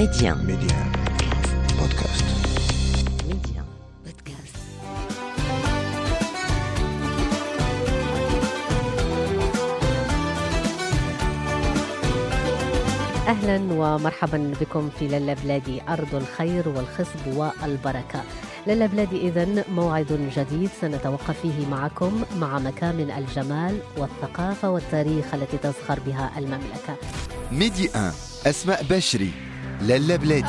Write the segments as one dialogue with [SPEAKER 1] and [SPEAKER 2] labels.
[SPEAKER 1] Média.
[SPEAKER 2] Média. Podcast.
[SPEAKER 1] Média. Podcast. أهلا ومرحبا بكم في للا بلادي أرض الخير والخصب والبركة للا بلادي إذن موعد جديد سنتوقف فيه معكم مع مكامن الجمال والثقافة والتاريخ التي تزخر بها المملكة
[SPEAKER 3] ميدي 1 أسماء بشري لالا بلادي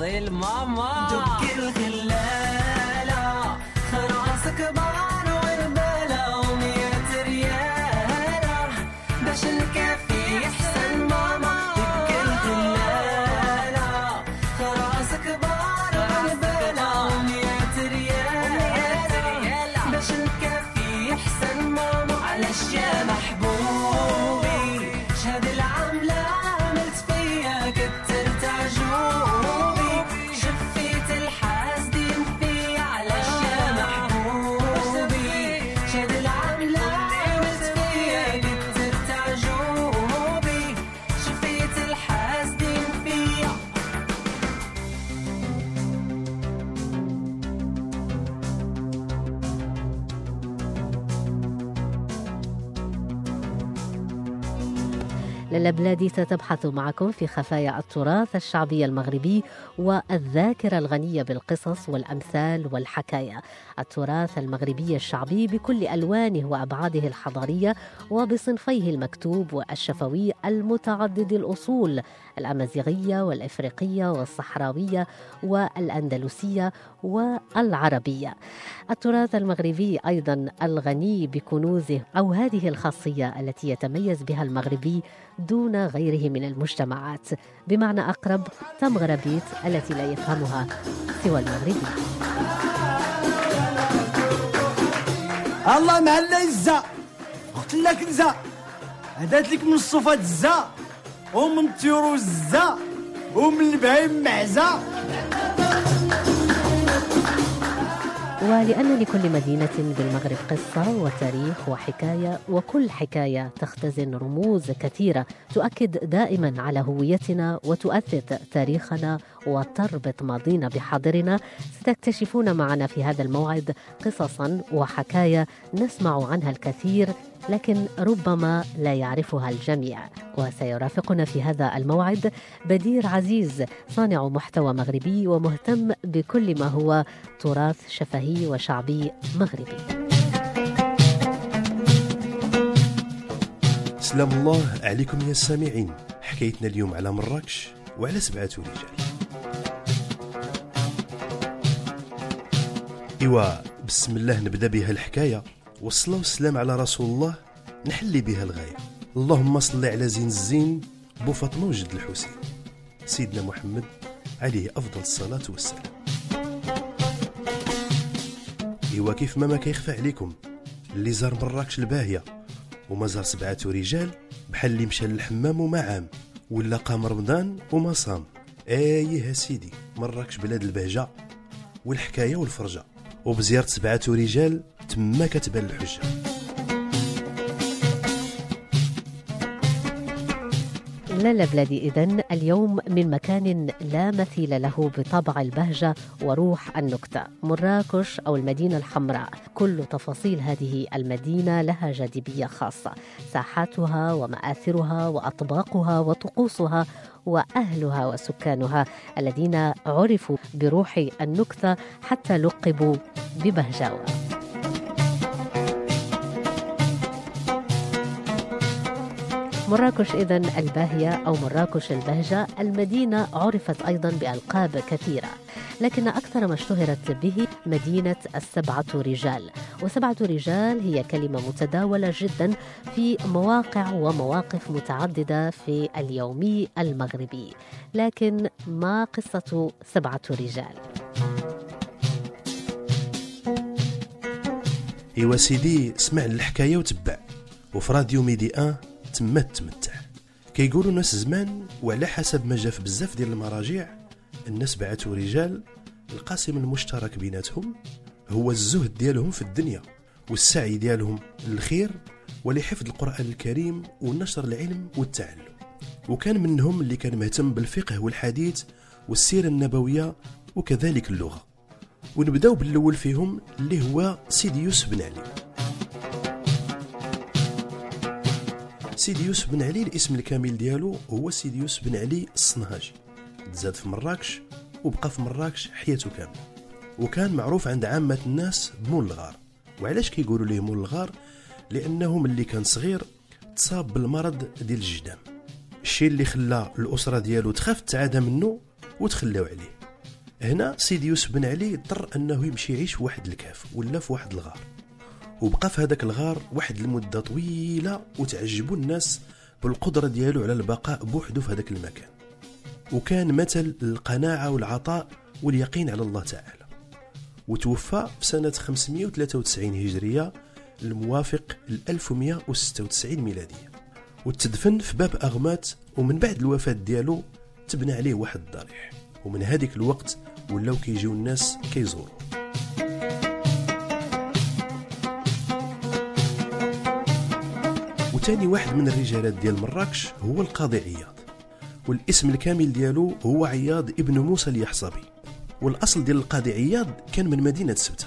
[SPEAKER 4] del mamá. Yo quiero que la
[SPEAKER 1] للا بلادي ستبحث معكم في خفايا التراث الشعبي المغربي والذاكرة الغنية بالقصص والأمثال والحكايا التراث المغربي الشعبي بكل ألوانه وأبعاده الحضارية وبصنفيه المكتوب والشفوي المتعدد الأصول الأمازيغية والإفريقية والصحراوية والأندلسية والعربية. التراث المغربي أيضا الغني بكنوزه أو هذه الخاصية التي يتميز بها المغربي دون غيره من المجتمعات. بمعنى أقرب تمغربيت التي لا يفهمها سوى المغربي.
[SPEAKER 5] الله مع العزة قلت لك نزا هدات لك من الصفات الزا. ومن الطيور ومن البهايم معزة.
[SPEAKER 1] ولأن لكل مدينة بالمغرب قصة وتاريخ وحكاية وكل حكاية تختزن رموز كثيرة تؤكد دائما على هويتنا وتؤثر تاريخنا وتربط ماضينا بحاضرنا. ستكتشفون معنا في هذا الموعد قصصا وحكايا نسمع عنها الكثير لكن ربما لا يعرفها الجميع. وسيرافقنا في هذا الموعد بدير عزيز صانع محتوى مغربي ومهتم بكل ما هو تراث شفهي وشعبي مغربي.
[SPEAKER 6] سلام الله عليكم يا السامعين. حكايتنا اليوم على مراكش وعلى سبعة رجال. إيوا بسم الله نبدأ بها الحكاية. والصلاة والسلام على رسول الله نحلي بها الغاية. اللهم صل على زين الزين بو فاطمة وجد الحسين. سيدنا محمد عليه أفضل الصلاة والسلام. إيوا كيف ما ما كيخفى عليكم؟ اللي زار مراكش الباهية. وما زار سبعة رجال بحال اللي مشى للحمام وما عام. ولا قام رمضان وما صام. إيه سيدي مراكش بلاد البهجة والحكاية والفرجة. وبزيارة سبعة رجال تما كتبان الحجة.
[SPEAKER 1] لا لا بلادي إذن اليوم من مكان لا مثيل له بطبع البهجة وروح النكتة مراكش أو المدينة الحمراء. كل تفاصيل هذه المدينة لها جاذبية خاصة. ساحاتها ومآثرها وأطباقها وطقوسها وأهلها وسكانها الذين عرفوا بروح النكتة حتى لقبوا ببهجاوة. مراكش إذا الباهية أو مراكش البهجة المدينة عرفت أيضا بألقاب كثيرة لكن أكثر ما اشتهرت به مدينة السبعة رجال. وسبعة رجال هي كلمة متداولة جدا في مواقع ومواقف متعددة في اليومي المغربي. لكن ما قصة سبعة رجال؟
[SPEAKER 6] إيوا سيدي سمع الحكاية وتبع. وفي راديو ميدي آن تما تمتع. كيقولوا ناس زمان وعلى حسب ما جا في بزاف ديال المراجع الناس بعثوا رجال القاسم المشترك بيناتهم هو الزهد ديالهم في الدنيا والسعي ديالهم للخير ولحفظ القرآن الكريم ونشر العلم والتعلم. وكان منهم اللي كان مهتم بالفقه والحديث والسيرة النبوية وكذلك اللغة. ونبداو بالأول فيهم اللي هو سيدي يوسف بن علي. سيدي يوسف بن علي الاسم الكامل ديالو هو سيدي يوسف بن علي الصنهاجي. تزاد في مراكش وبقى في مراكش حياته كاملة. وكان معروف عند عامة الناس بمول الغار. وعلاش كيقولوا ليه مول الغار؟ لأنه ملي كان صغير تصاب بالمرض ديال الجدام. الشيء اللي خلى الأسرة ديالو تخاف تعادى منه وتخلاو عليه. هنا سيدي يوسف بن علي اضطر أنه يمشي يعيش في واحد الكهف ولا في واحد الغار. وبقى في هذاك الغار واحد المدة طويلة وتعجبوا الناس بالقدرة ديالو على البقاء بوحده في هذاك المكان. وكان مثل القناعه والعطاء واليقين على الله تعالى. وتوفى في سنة 593 هجرية الموافق ل 1196 ميلادية. وتدفن في باب أغمات ومن بعد الوفاة ديالو تبنى عليه واحد الضريح. ومن هذيك الوقت ولاو كيجيو الناس كيزوروا وتاني واحد من الرجالات ديال مراكش هو القاضي عياض. والاسم الكامل ديالو هو عياض ابن موسى اليحصبي. والأصل ديال القاضي عياض كان من مدينة سبتة.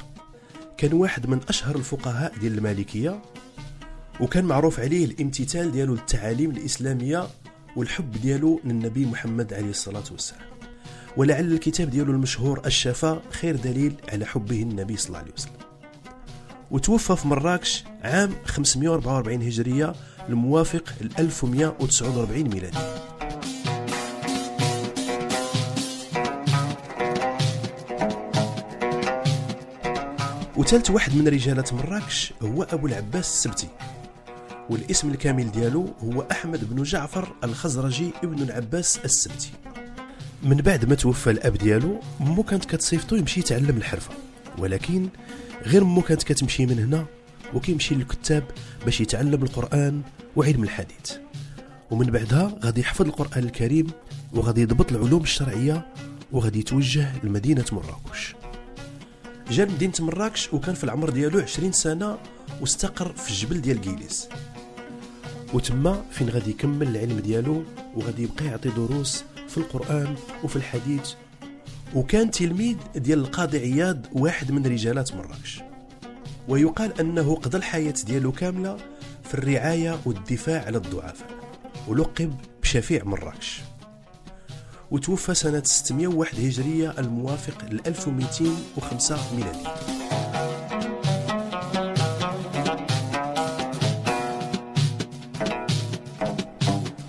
[SPEAKER 6] كان واحد من أشهر الفقهاء ديال المالكية وكان معروف عليه الامتثال ديالو للتعاليم الإسلامية والحب ديالو للنبي محمد عليه الصلاة والسلام. ولعل الكتاب ديالو المشهور الشفاء خير دليل على حبه النبي صلى الله عليه وسلم. وتوفى في مراكش عام 544 هجرية الموافق ل 1149 ميلادي. وثالث واحد من رجالة مراكش هو أبو العباس السبتي. والاسم الكامل ديالو هو أحمد بن جعفر الخزرجي ابن العباس السبتي. من بعد ما توفى الأب ديالو مو كانت كتصيفطو يمشي يتعلم الحرفة. ولكن غير مو كانت كتمشي من هنا وكيمشي للكتاب باش يتعلم القرآن وعلم الحديث. ومن بعدها غادي يحفظ القرآن الكريم وغادي يضبط العلوم الشرعية وغادي يتوجه لمدينة مراكش. جا لمدينه مراكش وكان في العمر ديالو 20 سنة واستقر في الجبل ديال كيليس وتما فين غادي يكمل العلم ديالو وغادي يبقى يعطي دروس في القرآن وفي الحديث. وكان تلميذ ديال القاضي عياض واحد من رجالات مراكش. ويقال أنه قضى الحياة ديالو كاملة في الرعاية والدفاع على الضعفاء ولقب بشفيع مراكش وتوفى سنة 601 هجرية الموافق ل 1205 ميلادي.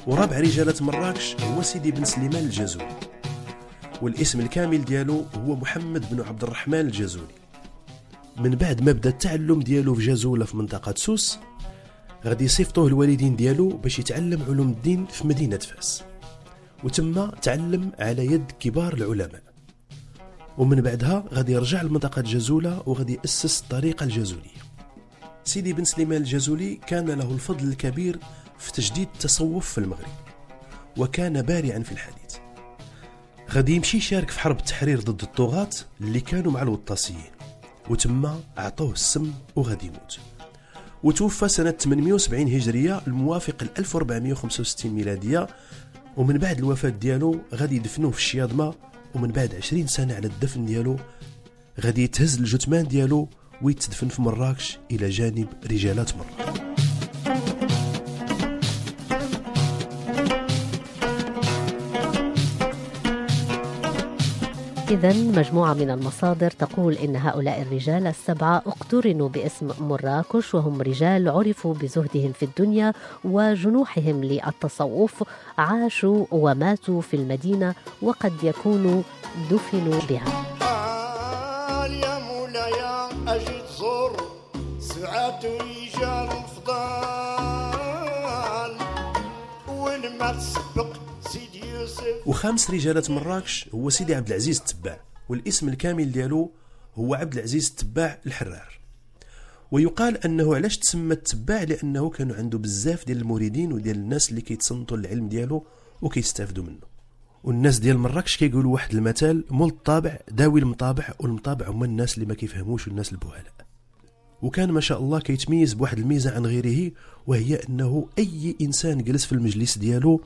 [SPEAKER 6] ورابع رجالة مراكش هو سيدي بن سليمان الجازولي والاسم الكامل ديالو هو محمد بن عبد الرحمن الجازولي من بعد ما بدا التعلم ديالو في جازولة في منطقة سوس غادي يصيفطوه الوالدين ديالو باش يتعلم علوم الدين في مدينة فاس. وتما تعلم على يد كبار العلماء. ومن بعدها غادي يرجع لمنطقة جازولة وغادي يأسس الطريقة الجازولية. سيدي بن سليمان الجازولي كان له الفضل الكبير في تجديد التصوف في المغرب وكان بارعا في الحديث. غادي يمشي يشارك في حرب التحرير ضد الطغاة اللي كانوا مع الوطاسيين. وتما عطوه السم وغادي يموت. وتوفى سنة 870 هجرية الموافق ل 1465 ميلادية. ومن بعد الوفاة ديالو غادي يدفنوه في الشياضمة. ومن بعد 20 سنة على الدفن ديالو. غادي يتهز الجثمان ديالو ويتدفن في مراكش إلى جانب رجالات مراكش
[SPEAKER 1] إذا مجموعة من المصادر تقول إن هؤلاء الرجال السبعة اقترنوا باسم مراكش وهم رجال عرفوا بزهدهم في الدنيا وجنوحهم للتصوف عاشوا وماتوا في المدينة وقد يكونوا دفنوا بها.
[SPEAKER 6] وخامس رجالة مراكش هو سيدي عبد العزيز التباع والاسم الكامل ديالو هو عبد العزيز التباع الحرار. ويقال أنه علاش تسمى التباع؟ لأنه كانوا عنده بزاف ديال المريدين وديال الناس اللي كيتصنتوا العلم ديالو وكيستافدوا منه. والناس ديال مراكش كيقولوا واحد المثال مول الطابع داوي المطابع والمطابع هما الناس اللي ما كيفهموش والناس البهلاء. وكان ما شاء الله كيتميز بواحد الميزة عن غيره وهي أنه أي إنسان جلس في المجلس ديالو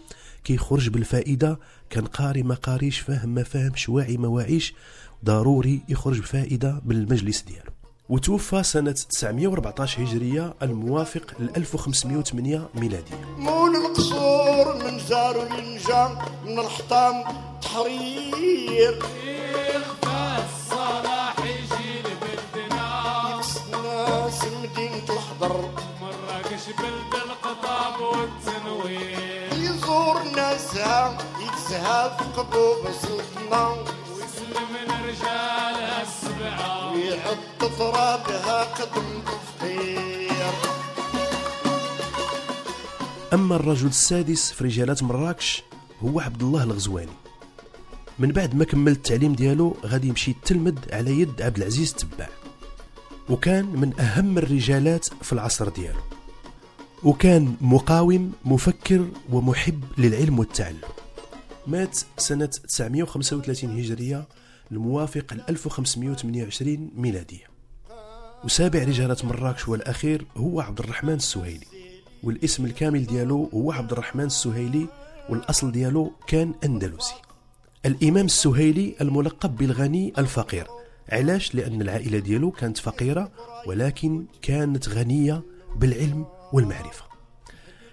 [SPEAKER 6] كيخرج بالفائدة كان قاري ما قاريش فاهم ما فاهمش واعي ما واعيش ضروري يخرج بفائدة من المجلس ديالو. وتوفى سنة 914 هجرية الموافق ل 1508 ميلادية
[SPEAKER 7] مول القصور من لنجا من الحطام تحرير.
[SPEAKER 8] بلد القطاب والتنوير.
[SPEAKER 7] يزور ناسها يتزهى في قبوب سلطنة
[SPEAKER 8] ويسلم الرجال السبعة.
[SPEAKER 7] ويحط ترابها قدم تفخير
[SPEAKER 6] أما الرجل السادس في رجالات مراكش هو عبد الله الغزواني. من بعد ما كمل التعليم ديالو غادي يمشي يتلمد على يد عبد العزيز التباع وكان من أهم الرجالات في العصر ديالو. وكان مقاوم مفكر ومحب للعلم والتعلم. مات سنة 935 هجرية الموافق ل 1528 ميلادية. وسابع رجالة مراكش والأخير هو عبد الرحمن السهيلي. والاسم الكامل ديالو هو عبد الرحمن السهيلي والأصل ديالو كان أندلسي. الإمام السهيلي الملقب بالغني الفقير. علاش؟ لأن العائلة ديالو كانت فقيرة ولكن كانت غنية بالعلم والمعرفة.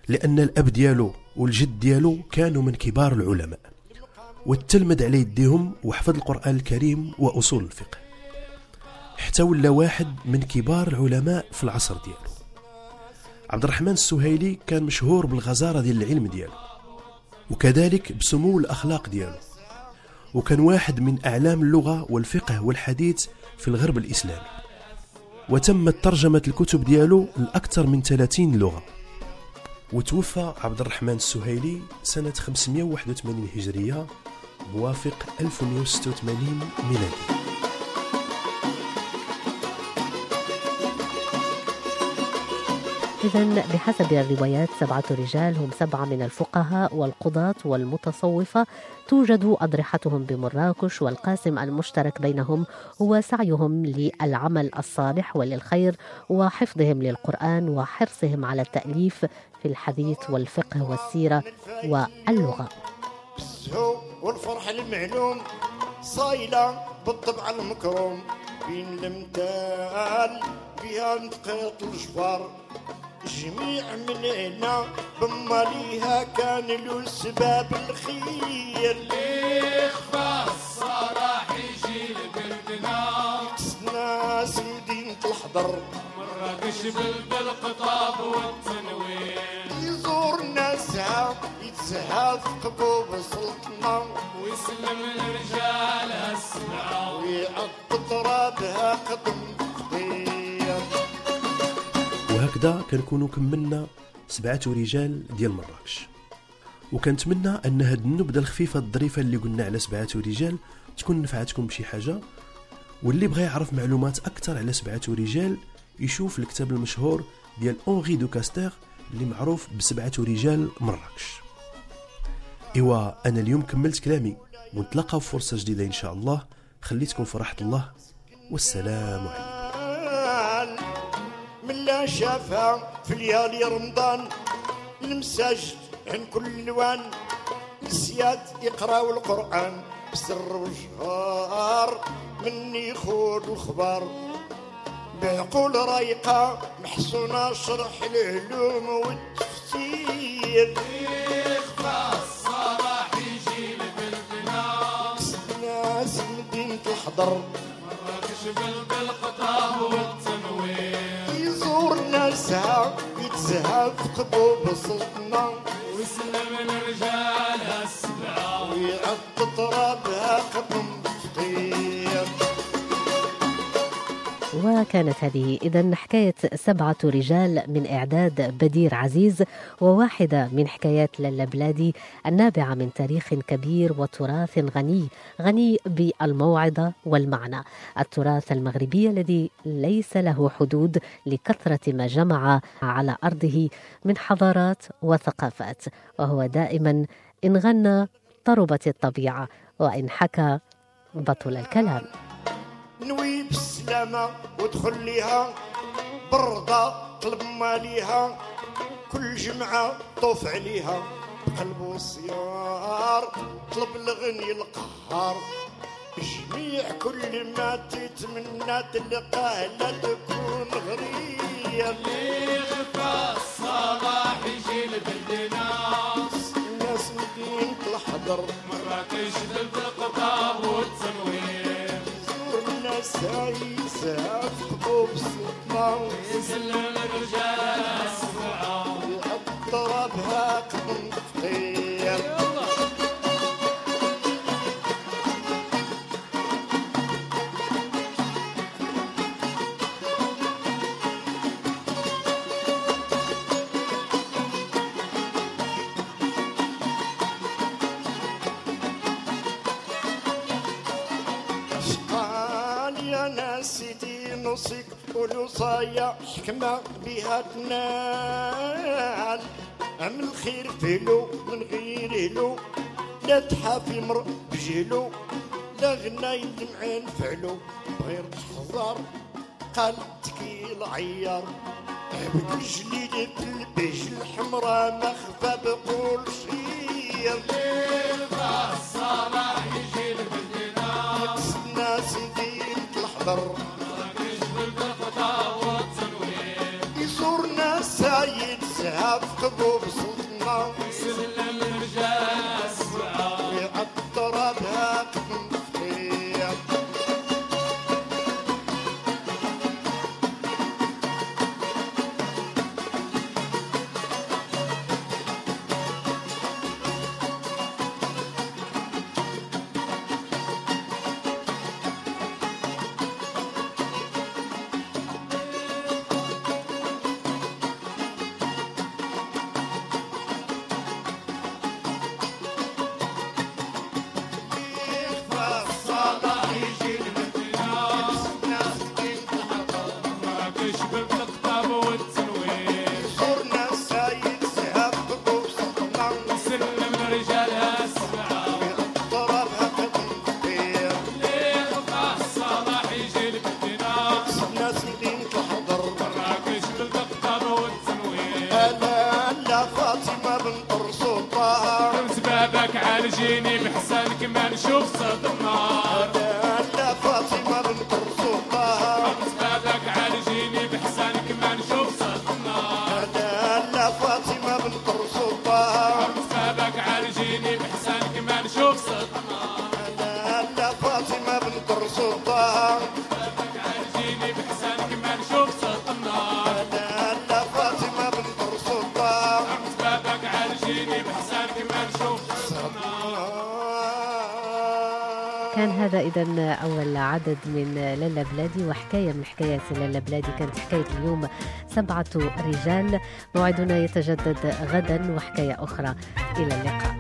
[SPEAKER 6] لأن الأب ديالو والجد ديالو كانوا من كبار العلماء والتلمد على يديهم وحفظ القرآن الكريم وأصول الفقه. حتى ولا واحد من كبار العلماء في العصر ديالو. عبد الرحمن السهيلي كان مشهور بالغزارة ديال العلم ديالو وكذلك بسمو الأخلاق ديالو. وكان واحد من أعلام اللغة والفقه والحديث في الغرب الإسلامي. وتمت ترجمة الكتب ديالو لأكثر من 30 لغة. وتوفى عبد الرحمن السهيلي سنة 581 هجرية موافق 1186 ميلادي.
[SPEAKER 1] إذا بحسب الروايات سبعة رجال هم سبعة من الفقهاء والقضاة والمتصوفة. توجد أضرحتهم بمراكش والقاسم المشترك بينهم هو سعيهم للعمل الصالح وللخير وحفظهم للقرآن وحرصهم على التأليف في الحديث والفقه والسيرة واللغة.
[SPEAKER 7] والفرح المعلوم صايلة بالطبع المكروم. بين المثال بها نتقيط الجبار جميع من هنا بماليها كان له سباب الخير.
[SPEAKER 8] إخفى الصلاح يجي لبلدنا.
[SPEAKER 7] ناس مدينة الحضر
[SPEAKER 8] مرة قشبل بالقطاب والتنوير.
[SPEAKER 7] يزور ناسها يتزهى في قبوب سلطنة
[SPEAKER 8] ويسلم الرجال السبعة
[SPEAKER 7] ويعط ترابها قدم.
[SPEAKER 6] وهكذا كنكونوا كملنا سبعة رجال ديال مراكش. وكنتمنى أن هاد النبذة الخفيفة الظريفة اللي قلنا على سبعة رجال تكون نفعتكم بشي حاجة. واللي بغى يعرف معلومات أكثر على سبعة رجال يشوف الكتاب المشهور ديال اونغي دو كاستير اللي معروف بسبعة رجال مراكش. إيوا أنا اليوم كملت كلامي. ونتلاقاو في فرصة جديدة إن شاء الله. خليتكم في راحة الله. والسلام عليكم.
[SPEAKER 7] من لا شافها في ليالي رمضان المساجد عن كل الوان السياد يقراو القران بسر وجهار مني خود الخبار بعقول رايقة محسونة شرح العلوم والتفسير
[SPEAKER 8] إخفى الصلاح يجي
[SPEAKER 7] ناس مدينة الحضر
[SPEAKER 8] قشبل بالقطاب والتنوير
[SPEAKER 7] يزور ناسها يتزهى في قبوب سلطنة
[SPEAKER 8] ويسلم الرجال السبعة
[SPEAKER 7] ويعط ترابها قدم
[SPEAKER 1] وكانت هذه إذا حكاية سبعة رجال من إعداد بدير عزيز وواحدة من حكايات لالا بلادي النابعة من تاريخ كبير وتراث غني غني بالموعظة والمعنى. التراث المغربي الذي ليس له حدود لكثرة ما جمع على أرضه من حضارات وثقافات. وهو دائما إن غنى طربت الطبيعة وإن حكى بطل الكلام.
[SPEAKER 7] نوي بالسلامة ودخل ليها برضا طلب ماليها كل جمعة طوف عليها. بقلب وصيار طلب الغني القهار. جميع كل ما تتمنى تلقاه لا تكون غريب.
[SPEAKER 8] إخفى الصلاح يجي لبلدنا
[SPEAKER 7] الناس مدينة الحضر.
[SPEAKER 8] قشبل بالقطاب والتنوير
[SPEAKER 7] زور الناس عايزة في قبوب سلطنة
[SPEAKER 8] يسلم الرجال السبعة
[SPEAKER 7] ترابها والوصايا حكمة بها تنال عمل خير فيلو من غير هلو لا تحافي مر بجهلو. لا غنى يدمعين فعلو. بغير تحضر قال تكيل عيار عبد الجليل بالبيج الحمراء ما خفى
[SPEAKER 1] هذا إذا أول عدد من لالا بلادي وحكاية من حكايات لالا بلادي. كانت حكاية اليوم سبعة رجال موعدنا يتجدد غدا وحكاية أخرى. إلى اللقاء.